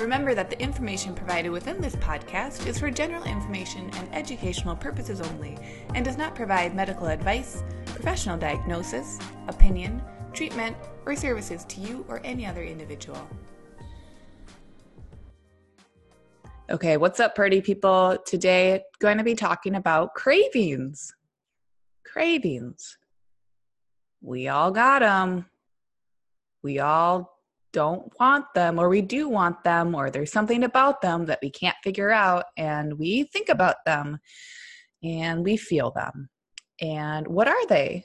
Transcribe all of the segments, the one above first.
Remember that the information provided within this podcast is for general information and educational purposes only and does not provide medical advice, professional diagnosis, opinion, treatment, or services to you or any other individual. Okay, what's up, party people? Today, going to be talking about cravings. Cravings. We all got them. We all don't want them or we do want them or there's something about them that we can't figure out and we think about them and we feel them. And what are they?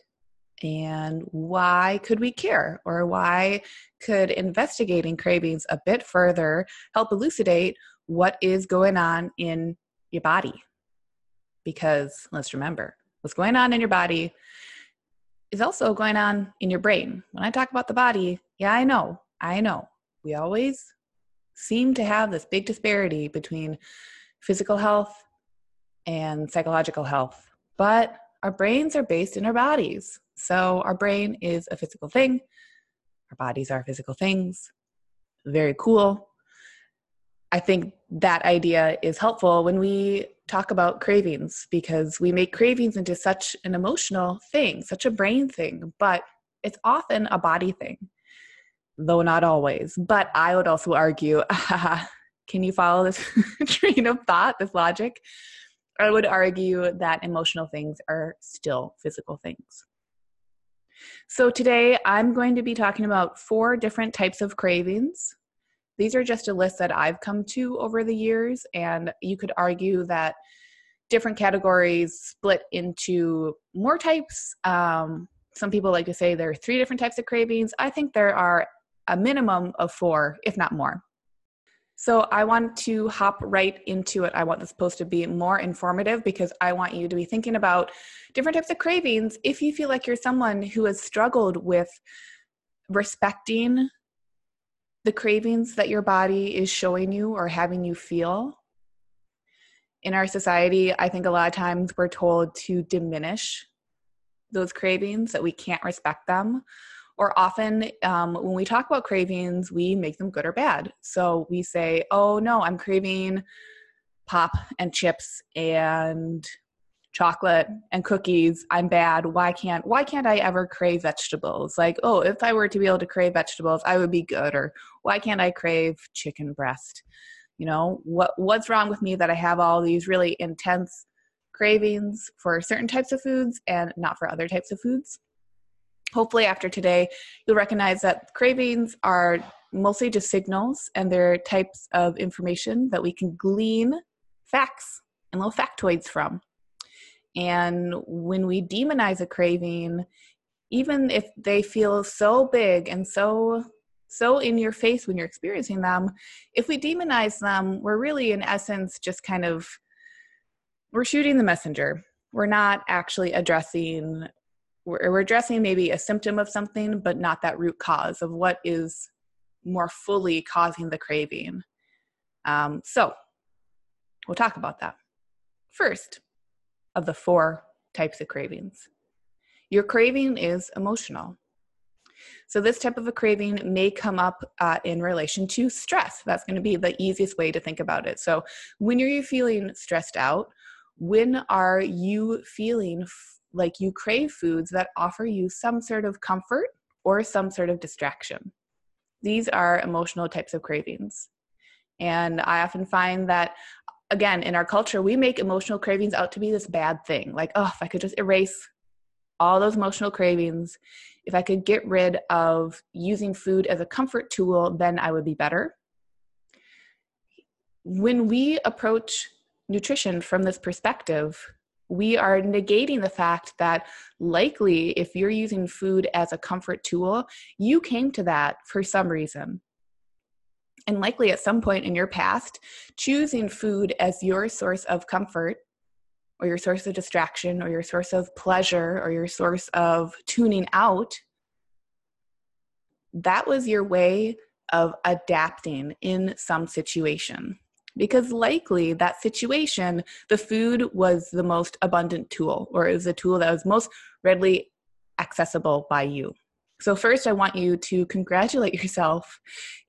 And why could we care? Or why could investigating cravings a bit further help elucidate what is going on in your body? Because let's remember, what's going on in your body is also going on in your brain. When I talk about the body, yeah, I know I know we always seem to have this big disparity between physical health and psychological health, but our brains are based in our bodies. So our brain is a physical thing, our bodies are physical things. Very cool. I think that idea is helpful when we talk about cravings because we make cravings into such an emotional thing, such a brain thing, but it's often a body thing though not always. But I would also argue can you follow this train of thought, this logic? I would argue that emotional things are still physical things. So today I'm going to be talking about four different types of cravings. These are just a list that I've come to over the years, and you could argue that different categories split into more types. Um, some people like to say there are three different types of cravings. I think there are a minimum of four, if not more. So I want to hop right into it. I want this post to be more informative because I want you to be thinking about different types of cravings if you feel like you're someone who has struggled with respecting the cravings that your body is showing you or having you feel. In our society, I think a lot of times we're told to diminish those cravings, that we can't respect them or often um, when we talk about cravings, we make them good or bad. So we say, oh no, I'm craving pop and chips and chocolate and cookies. I'm bad. Why can't why can't i ever crave vegetables? Like oh if i were to be able to crave vegetables i would be good. Or why can't i crave chicken breast? You know what what's wrong with me that i have all these really intense cravings for certain types of foods and not for other types of foods hopefully after today you'll recognize that cravings are mostly just signals and they're types of information that we can glean facts and little factoids from. And when we demonize a craving even if they feel so big and so so in your face when you're experiencing them if we demonize them we're really in essence just kind of we're shooting the messenger. We're not actually addressing we're, we're addressing maybe a symptom of something, but not that root cause of what is more fully causing the craving. Um, so we'll talk about that. First of the four types of cravings, your craving is emotional. So, this type of a craving may come up uh, in relation to stress. That's going to be the easiest way to think about it. So, when are you feeling stressed out? When are you feeling like you crave foods that offer you some sort of comfort or some sort of distraction. These are emotional types of cravings. And I often find that, again, in our culture, we make emotional cravings out to be this bad thing. Like, oh, if I could just erase all those emotional cravings, if I could get rid of using food as a comfort tool, then I would be better. When we approach nutrition from this perspective, we are negating the fact that likely if you're using food as a comfort tool, you came to that for some reason. And likely at some point in your past, choosing food as your source of comfort or your source of distraction or your source of pleasure or your source of tuning out, that was your way of adapting in some situation. Because likely that situation, the food was the most abundant tool, or it was a tool that was most readily accessible by you. So, first, I want you to congratulate yourself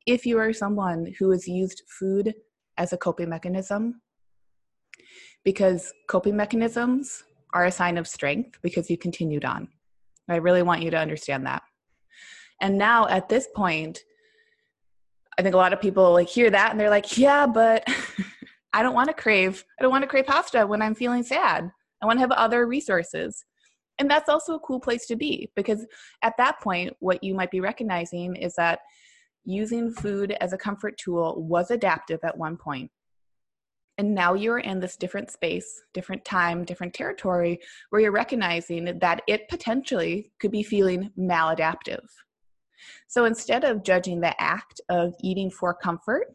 if you are someone who has used food as a coping mechanism because coping mechanisms are a sign of strength because you continued on. I really want you to understand that. And now at this point, I think a lot of people like hear that and they're like, yeah, but I don't want to crave, I don't want to crave pasta when I'm feeling sad. I want to have other resources. And that's also a cool place to be because at that point, what you might be recognizing is that using food as a comfort tool was adaptive at one point and now you're in this different space, different time, different territory where you're recognizing that it potentially could be feeling maladaptive. So instead of judging the act of eating for comfort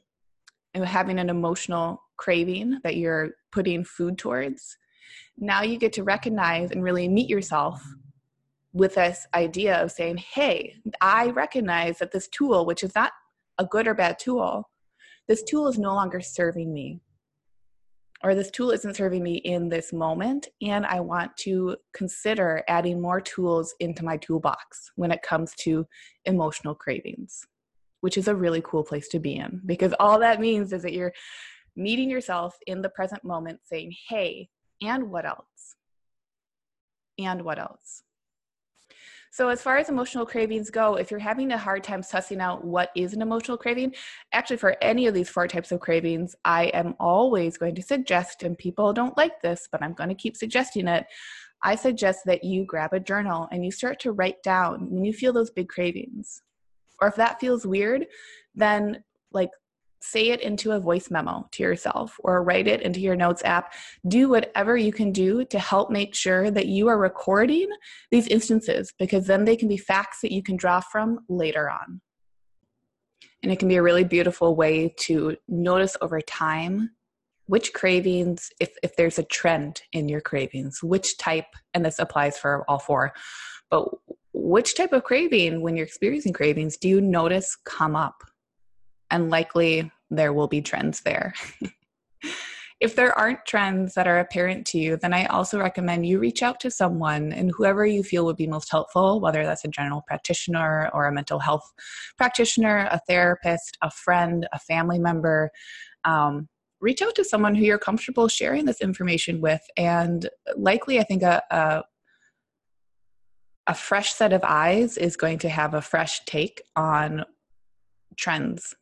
and having an emotional craving that you're putting food towards, now you get to recognize and really meet yourself with this idea of saying, hey, I recognize that this tool, which is not a good or bad tool, this tool is no longer serving me or this tool isn't serving me in this moment and i want to consider adding more tools into my toolbox when it comes to emotional cravings which is a really cool place to be in because all that means is that you're meeting yourself in the present moment saying hey and what else? And what else so, as far as emotional cravings go, if you're having a hard time sussing out what is an emotional craving, actually, for any of these four types of cravings, I am always going to suggest, and people don't like this, but I'm going to keep suggesting it. I suggest that you grab a journal and you start to write down when you feel those big cravings. Or if that feels weird, then like say it into a voice memo to yourself or write it into your notes app. Do whatever you can do to help make sure that you are recording these instances because then they can be facts that you can draw from later on. And it can be a really beautiful way to notice over time which cravings, if, if there's a trend in your cravings, which type, and this applies for all four, but which type of craving, when you're experiencing cravings, do you notice come up? And likely there will be trends there. if there aren't trends that are apparent to you, then I also recommend you reach out to someone and whoever you feel would be most helpful, whether that's a general practitioner or a mental health practitioner, a therapist, a friend, a family member. Um, reach out to someone who you're comfortable sharing this information with, and likely, I think a, a a fresh set of eyes is going to have a fresh take on trends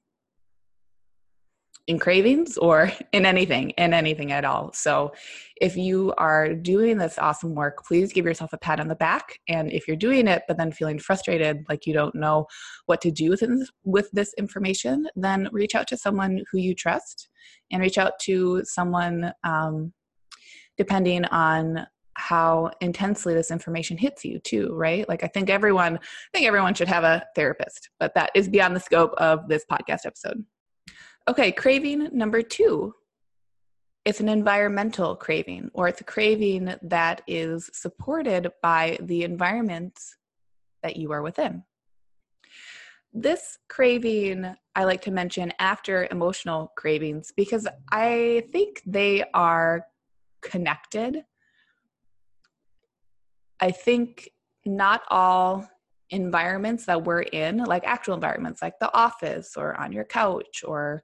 in cravings or in anything, in anything at all. So, if you are doing this awesome work, please give yourself a pat on the back. And if you're doing it, but then feeling frustrated, like you don't know what to do with this, with this information, then reach out to someone who you trust and reach out to someone um, depending on how intensely this information hits you too right like i think everyone i think everyone should have a therapist but that is beyond the scope of this podcast episode Okay, craving number two. It's an environmental craving, or it's a craving that is supported by the environment that you are within. This craving I like to mention after emotional cravings because I think they are connected. I think not all environments that we're in, like actual environments, like the office or on your couch or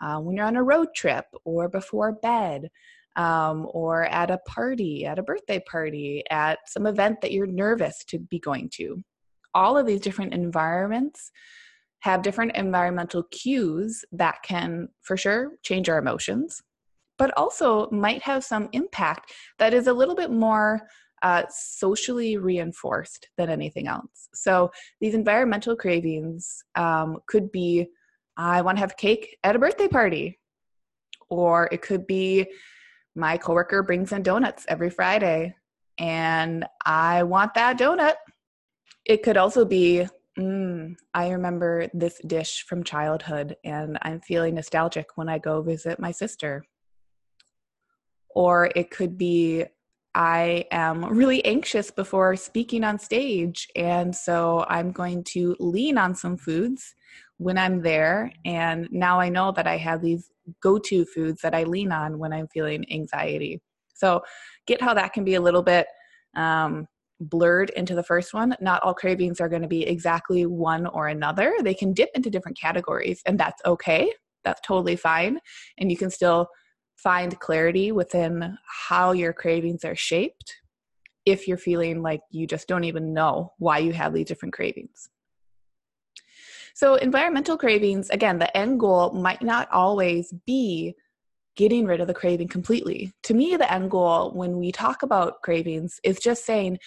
uh, when you're on a road trip or before bed um, or at a party, at a birthday party, at some event that you're nervous to be going to. All of these different environments have different environmental cues that can, for sure, change our emotions, but also might have some impact that is a little bit more uh, socially reinforced than anything else. So these environmental cravings um, could be I want to have cake at a birthday party, or it could be my coworker brings in donuts every Friday and I want that donut. It could also be mm, I remember this dish from childhood and I'm feeling nostalgic when I go visit my sister or it could be I am really anxious before speaking on stage. And so I'm going to lean on some foods when I'm there. And now I know that I have these go to foods that I lean on when I'm feeling anxiety. So get how that can be a little bit um, blurred into the first one. Not all cravings are going to be exactly one or another. They can dip into different categories, and that's okay. That's totally fine. And you can still find clarity within how your cravings are shaped if you're feeling like you just don't even know why you have these different cravings. So, environmental cravings, again, the end goal might not always be getting rid of the craving completely. To me, the end goal when we talk about cravings is just saying,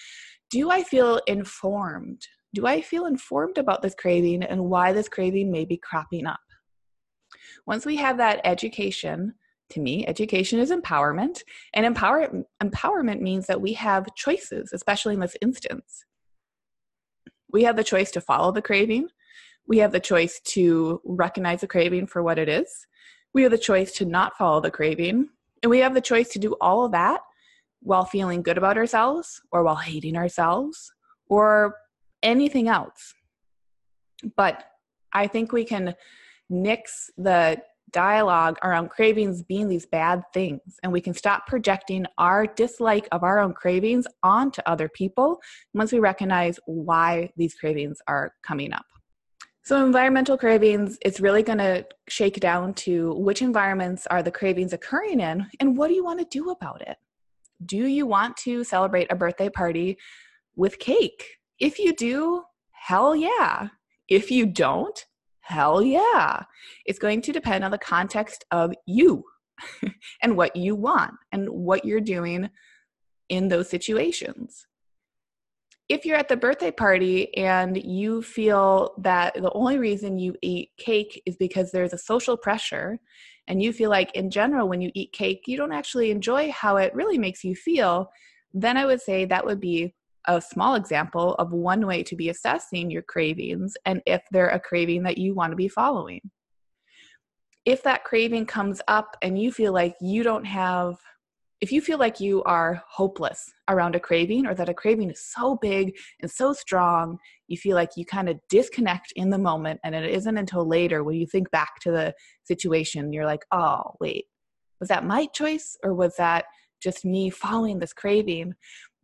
do I feel informed? Do I feel informed about this craving and why this craving may be cropping up? Once we have that education, to me, education is empowerment, and empower, empowerment means that we have choices, especially in this instance. We have the choice to follow the craving, we have the choice to recognize the craving for what it is, we have the choice to not follow the craving, and we have the choice to do all of that while feeling good about ourselves or while hating ourselves or anything else. But I think we can nix the dialogue around cravings being these bad things. And we can stop projecting our dislike of our own cravings onto other people once we recognize why these cravings are coming up. So environmental cravings it's really going to shake down to which environments are the cravings occurring in and what do you want to do about it? Do you want to celebrate a birthday party with cake? If you do hell yeah. If you don't Hell yeah. It's going to depend on the context of you and what you want and what you're doing in those situations. If you're at the birthday party and you feel that the only reason you eat cake is because there's a social pressure, and you feel like in general, when you eat cake, you don't actually enjoy how it really makes you feel, then I would say that would be a small example of one way to be assessing your cravings and if they're a craving that you want to be following. If that craving comes up and you feel like you don't have, if you feel like you are hopeless around a craving or that a craving is so big and so strong, you feel like you kind of disconnect in the moment and it isn't until later when you think back to the situation, you're like, oh, wait, was that my choice or was that just me following this craving?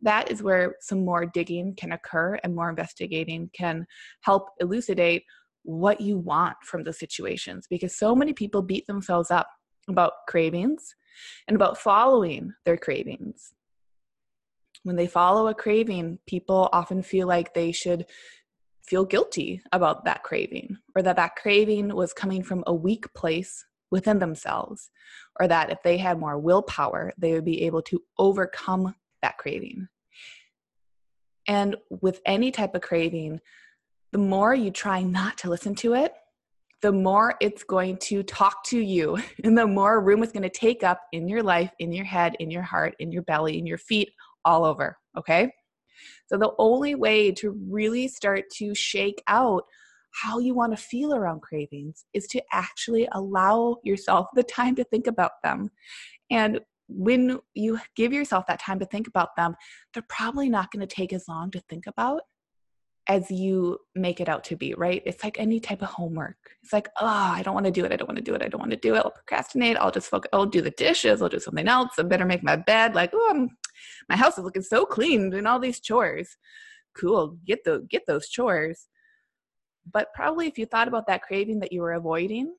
That is where some more digging can occur and more investigating can help elucidate what you want from the situations because so many people beat themselves up about cravings and about following their cravings. When they follow a craving, people often feel like they should feel guilty about that craving or that that craving was coming from a weak place within themselves or that if they had more willpower, they would be able to overcome that craving. And with any type of craving, the more you try not to listen to it, the more it's going to talk to you, and the more room it's going to take up in your life, in your head, in your heart, in your belly, in your feet, all over. Okay. So, the only way to really start to shake out how you want to feel around cravings is to actually allow yourself the time to think about them. And when you give yourself that time to think about them, they're probably not going to take as long to think about as you make it out to be, right? It's like any type of homework. It's like, oh, I don't want to do it. I don't want to do it. I don't want to do it. I'll procrastinate. I'll just focus. I'll do the dishes. I'll do something else. I better make my bed. Like, oh, my house is looking so clean doing all these chores. Cool. Get the get those chores. But probably if you thought about that craving that you were avoiding,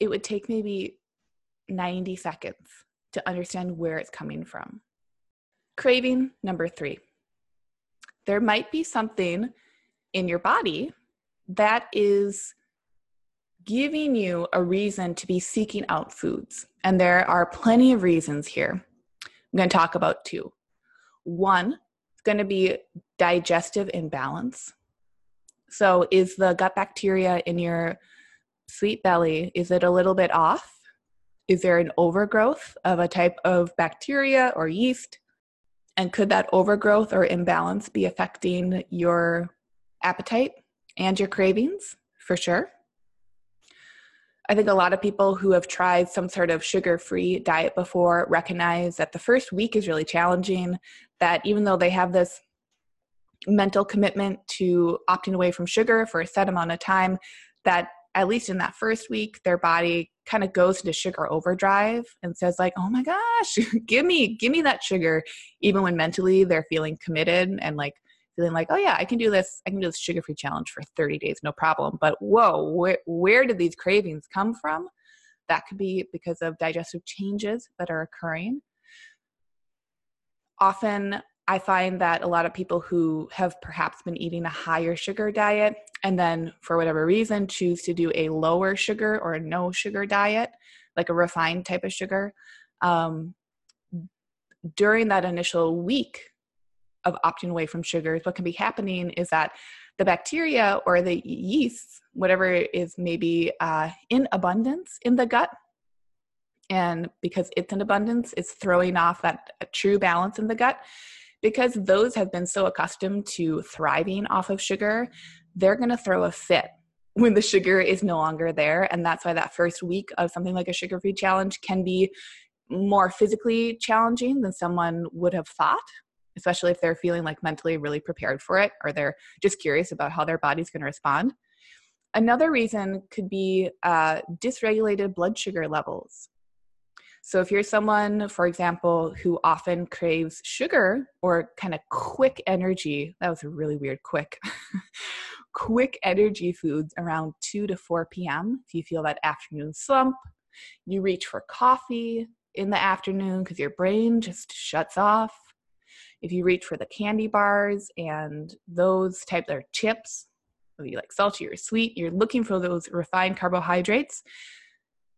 it would take maybe 90 seconds to understand where it's coming from. Craving number three. There might be something in your body that is giving you a reason to be seeking out foods. And there are plenty of reasons here. I'm going to talk about two. One is going to be digestive imbalance. So, is the gut bacteria in your sweet belly is it a little bit off? Is there an overgrowth of a type of bacteria or yeast? And could that overgrowth or imbalance be affecting your appetite and your cravings? For sure. I think a lot of people who have tried some sort of sugar free diet before recognize that the first week is really challenging, that even though they have this mental commitment to opting away from sugar for a set amount of time, that at least in that first week, their body kind of goes into sugar overdrive and says like, "Oh my gosh, give me, give me that sugar," even when mentally they're feeling committed and like feeling like, "Oh yeah, I can do this. I can do this sugar-free challenge for 30 days, no problem." But whoa, where where did these cravings come from? That could be because of digestive changes that are occurring. Often I find that a lot of people who have perhaps been eating a higher sugar diet and then for whatever reason choose to do a lower sugar or a no sugar diet, like a refined type of sugar, um, during that initial week of opting away from sugars, what can be happening is that the bacteria or the yeast, whatever is maybe uh, in abundance in the gut, and because it's in abundance, it's throwing off that true balance in the gut because those have been so accustomed to thriving off of sugar, they're going to throw a fit when the sugar is no longer there. And that's why that first week of something like a sugar free challenge can be more physically challenging than someone would have thought, especially if they're feeling like mentally really prepared for it or they're just curious about how their body's going to respond. Another reason could be uh, dysregulated blood sugar levels. So, if you're someone, for example, who often craves sugar or kind of quick energy, that was a really weird quick, quick energy foods around 2 to 4 p.m., if you feel that afternoon slump, you reach for coffee in the afternoon because your brain just shuts off. If you reach for the candy bars and those types of chips, whether you like salty or sweet, you're looking for those refined carbohydrates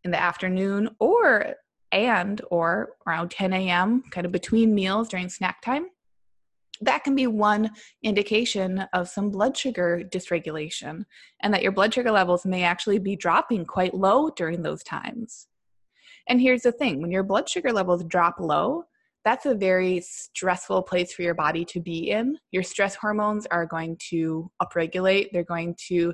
in the afternoon or and or around 10 a.m., kind of between meals during snack time, that can be one indication of some blood sugar dysregulation, and that your blood sugar levels may actually be dropping quite low during those times. And here's the thing when your blood sugar levels drop low, that's a very stressful place for your body to be in. Your stress hormones are going to upregulate, they're going to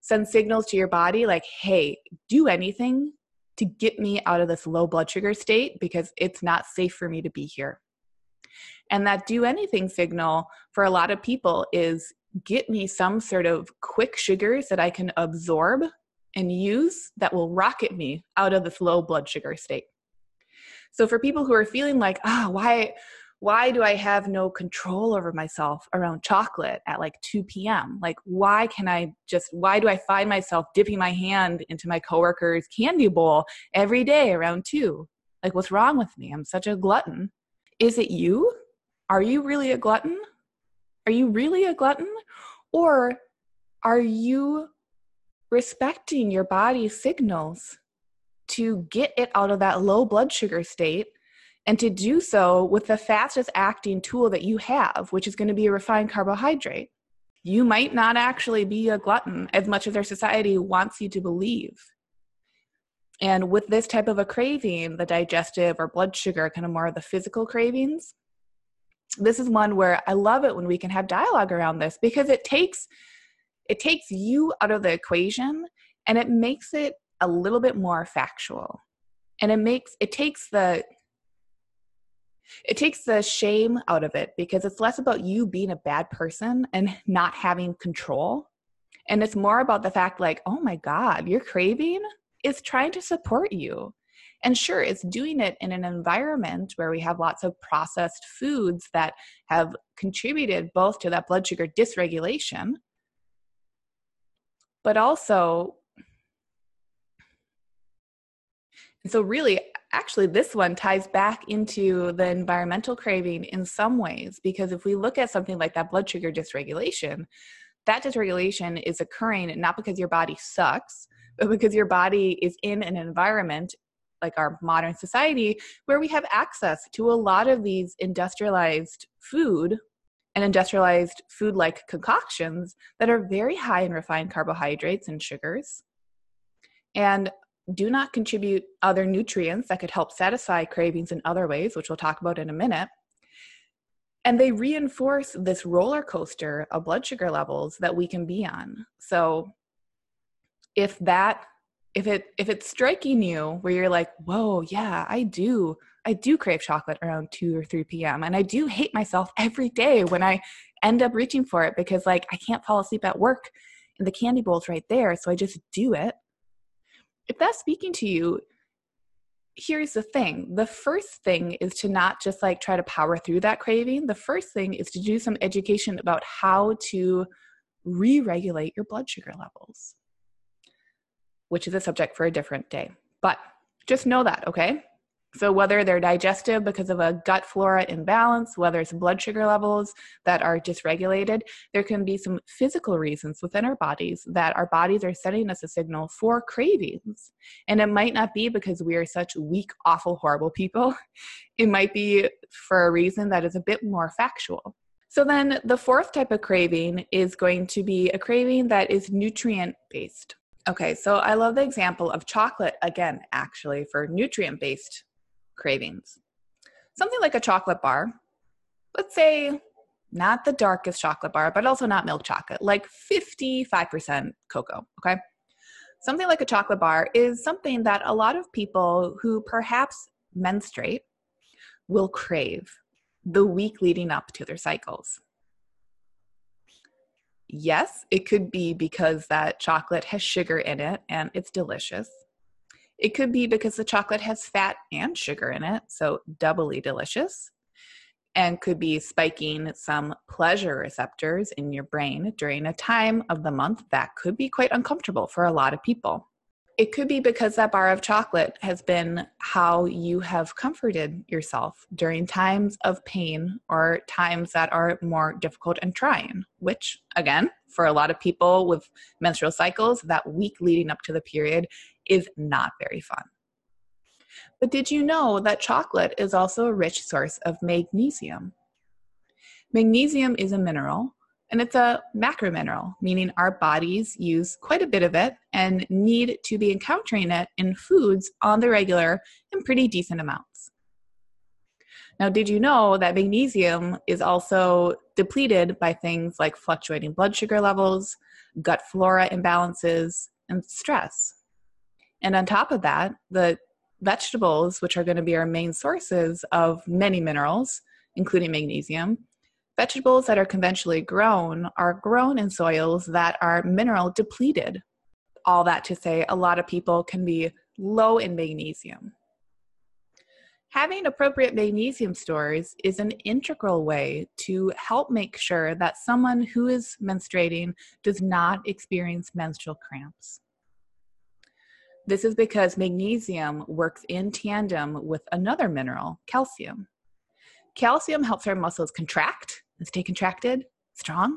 send signals to your body like, hey, do anything to get me out of this low blood sugar state because it's not safe for me to be here. And that do anything signal for a lot of people is get me some sort of quick sugars that I can absorb and use that will rocket me out of this low blood sugar state. So for people who are feeling like, ah, oh, why why do I have no control over myself around chocolate at like 2 p.m.? Like, why can I just, why do I find myself dipping my hand into my coworker's candy bowl every day around 2? Like, what's wrong with me? I'm such a glutton. Is it you? Are you really a glutton? Are you really a glutton? Or are you respecting your body's signals to get it out of that low blood sugar state and to do so with the fastest acting tool that you have, which is going to be a refined carbohydrate. You might not actually be a glutton as much as our society wants you to believe. And with this type of a craving, the digestive or blood sugar, kind of more of the physical cravings, this is one where I love it when we can have dialogue around this because it takes it takes you out of the equation and it makes it a little bit more factual. And it makes it takes the it takes the shame out of it because it's less about you being a bad person and not having control. And it's more about the fact, like, oh my God, your craving is trying to support you. And sure, it's doing it in an environment where we have lots of processed foods that have contributed both to that blood sugar dysregulation, but also and so really actually this one ties back into the environmental craving in some ways because if we look at something like that blood sugar dysregulation that dysregulation is occurring not because your body sucks but because your body is in an environment like our modern society where we have access to a lot of these industrialized food and industrialized food like concoctions that are very high in refined carbohydrates and sugars. And do not contribute other nutrients that could help satisfy cravings in other ways, which we'll talk about in a minute. And they reinforce this roller coaster of blood sugar levels that we can be on. So, if that if it if it's striking you where you're like, whoa, yeah, I do. I do crave chocolate around 2 or 3 p.m. And I do hate myself every day when I end up reaching for it because like I can't fall asleep at work and the candy bowl's right there. So I just do it. If that's speaking to you, here's the thing the first thing is to not just like try to power through that craving. The first thing is to do some education about how to re regulate your blood sugar levels, which is a subject for a different day. But just know that, okay? So, whether they're digestive because of a gut flora imbalance, whether it's blood sugar levels that are dysregulated, there can be some physical reasons within our bodies that our bodies are sending us a signal for cravings. And it might not be because we are such weak, awful, horrible people. It might be for a reason that is a bit more factual. So, then the fourth type of craving is going to be a craving that is nutrient based. Okay, so I love the example of chocolate again, actually, for nutrient based cravings. Something like a chocolate bar, let's say not the darkest chocolate bar, but also not milk chocolate, like 55% cocoa, okay? Something like a chocolate bar is something that a lot of people who perhaps menstruate will crave the week leading up to their cycles. Yes, it could be because that chocolate has sugar in it and it's delicious. It could be because the chocolate has fat and sugar in it, so doubly delicious, and could be spiking some pleasure receptors in your brain during a time of the month that could be quite uncomfortable for a lot of people. It could be because that bar of chocolate has been how you have comforted yourself during times of pain or times that are more difficult and trying, which, again, for a lot of people with menstrual cycles, that week leading up to the period is not very fun. But did you know that chocolate is also a rich source of magnesium? Magnesium is a mineral and it's a macromineral, meaning our bodies use quite a bit of it and need to be encountering it in foods on the regular in pretty decent amounts. Now, did you know that magnesium is also depleted by things like fluctuating blood sugar levels, gut flora imbalances, and stress? And on top of that, the vegetables, which are going to be our main sources of many minerals, including magnesium, vegetables that are conventionally grown are grown in soils that are mineral depleted. All that to say, a lot of people can be low in magnesium. Having appropriate magnesium stores is an integral way to help make sure that someone who is menstruating does not experience menstrual cramps. This is because magnesium works in tandem with another mineral, calcium. Calcium helps our muscles contract and stay contracted, strong,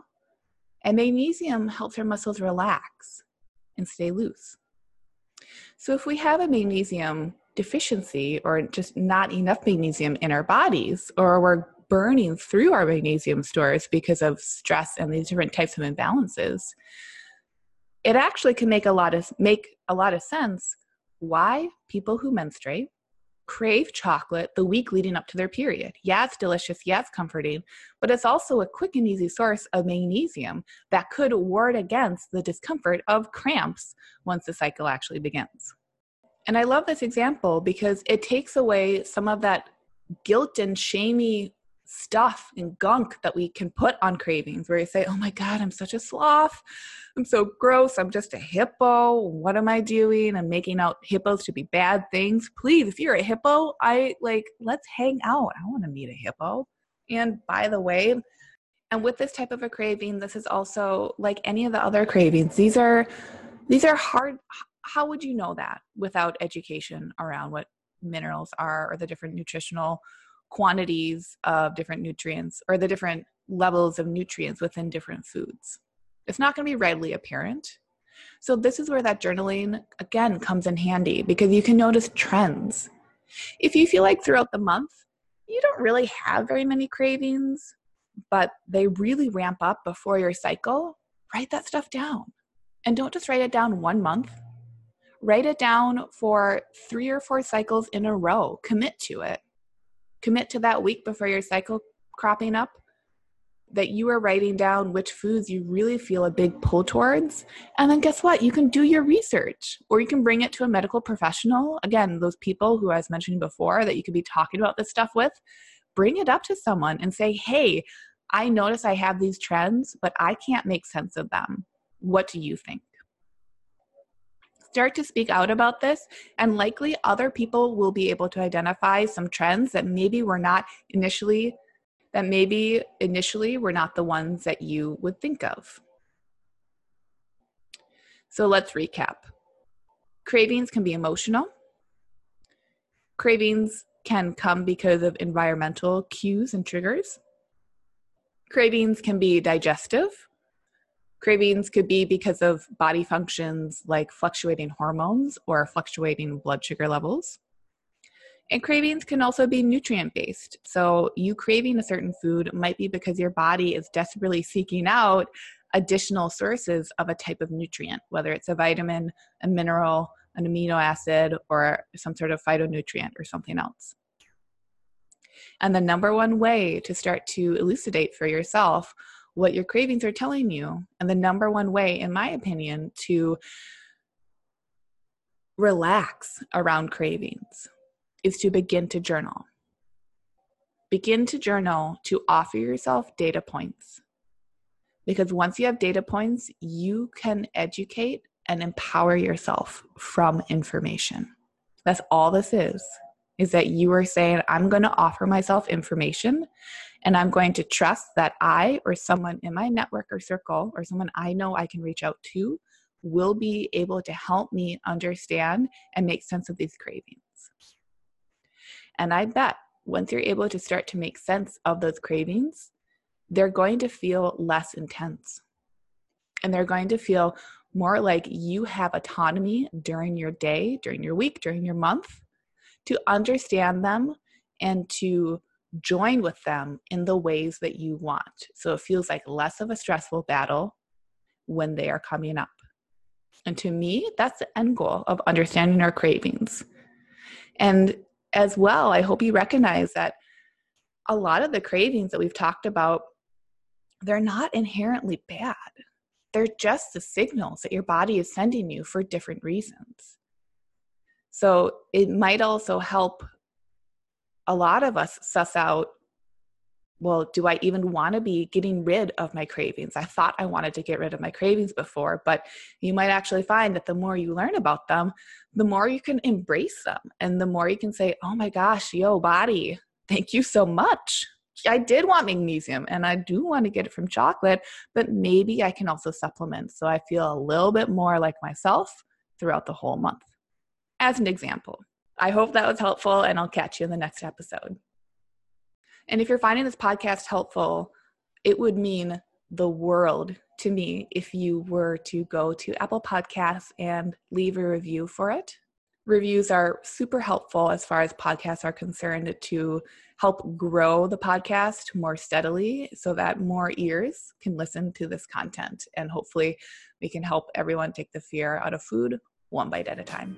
and magnesium helps our muscles relax and stay loose. So, if we have a magnesium deficiency or just not enough magnesium in our bodies, or we're burning through our magnesium stores because of stress and these different types of imbalances, it actually can make a lot of make a lot of sense why people who menstruate crave chocolate the week leading up to their period. Yeah, it's delicious, it's comforting, but it's also a quick and easy source of magnesium that could ward against the discomfort of cramps once the cycle actually begins. And I love this example because it takes away some of that guilt and shamey stuff and gunk that we can put on cravings where you say, oh my God, I'm such a sloth. I'm so gross. I'm just a hippo. What am I doing? I'm making out hippos to be bad things. Please, if you're a hippo, I like, let's hang out. I want to meet a hippo. And by the way, and with this type of a craving, this is also like any of the other cravings. These are these are hard how would you know that without education around what minerals are or the different nutritional quantities of different nutrients or the different levels of nutrients within different foods. It's not going to be readily apparent. So, this is where that journaling again comes in handy because you can notice trends. If you feel like throughout the month, you don't really have very many cravings, but they really ramp up before your cycle, write that stuff down. And don't just write it down one month, write it down for three or four cycles in a row. Commit to it commit to that week before your cycle cropping up that you are writing down which foods you really feel a big pull towards. And then guess what? You can do your research or you can bring it to a medical professional. Again, those people who I was mentioning before that you could be talking about this stuff with, bring it up to someone and say, hey, I notice I have these trends, but I can't make sense of them. What do you think? Start to speak out about this, and likely other people will be able to identify some trends that maybe were not initially that maybe initially were not the ones that you would think of. So let's recap. Cravings can be emotional. Cravings can come because of environmental cues and triggers. Cravings can be digestive. Cravings could be because of body functions like fluctuating hormones or fluctuating blood sugar levels. And cravings can also be nutrient based. So, you craving a certain food might be because your body is desperately seeking out additional sources of a type of nutrient, whether it's a vitamin, a mineral, an amino acid, or some sort of phytonutrient or something else. And the number one way to start to elucidate for yourself what your cravings are telling you, and the number one way, in my opinion, to relax around cravings is to begin to journal. Begin to journal to offer yourself data points. Because once you have data points, you can educate and empower yourself from information. That's all this is. Is that you are saying, I'm going to offer myself information and I'm going to trust that I or someone in my network or circle or someone I know I can reach out to will be able to help me understand and make sense of these cravings. And I bet once you're able to start to make sense of those cravings, they're going to feel less intense. And they're going to feel more like you have autonomy during your day, during your week, during your month to understand them and to join with them in the ways that you want. So it feels like less of a stressful battle when they are coming up. And to me, that's the end goal of understanding our cravings. And as well, I hope you recognize that a lot of the cravings that we've talked about, they're not inherently bad. They're just the signals that your body is sending you for different reasons. So it might also help a lot of us suss out well, do I even want to be getting rid of my cravings? I thought I wanted to get rid of my cravings before, but you might actually find that the more you learn about them, the more you can embrace them and the more you can say, oh my gosh, yo, body, thank you so much. I did want magnesium and I do want to get it from chocolate, but maybe I can also supplement so I feel a little bit more like myself throughout the whole month. As an example, I hope that was helpful and I'll catch you in the next episode. And if you're finding this podcast helpful, it would mean the world to me if you were to go to Apple Podcasts and leave a review for it. Reviews are super helpful as far as podcasts are concerned to help grow the podcast more steadily so that more ears can listen to this content. And hopefully, we can help everyone take the fear out of food one bite at a time.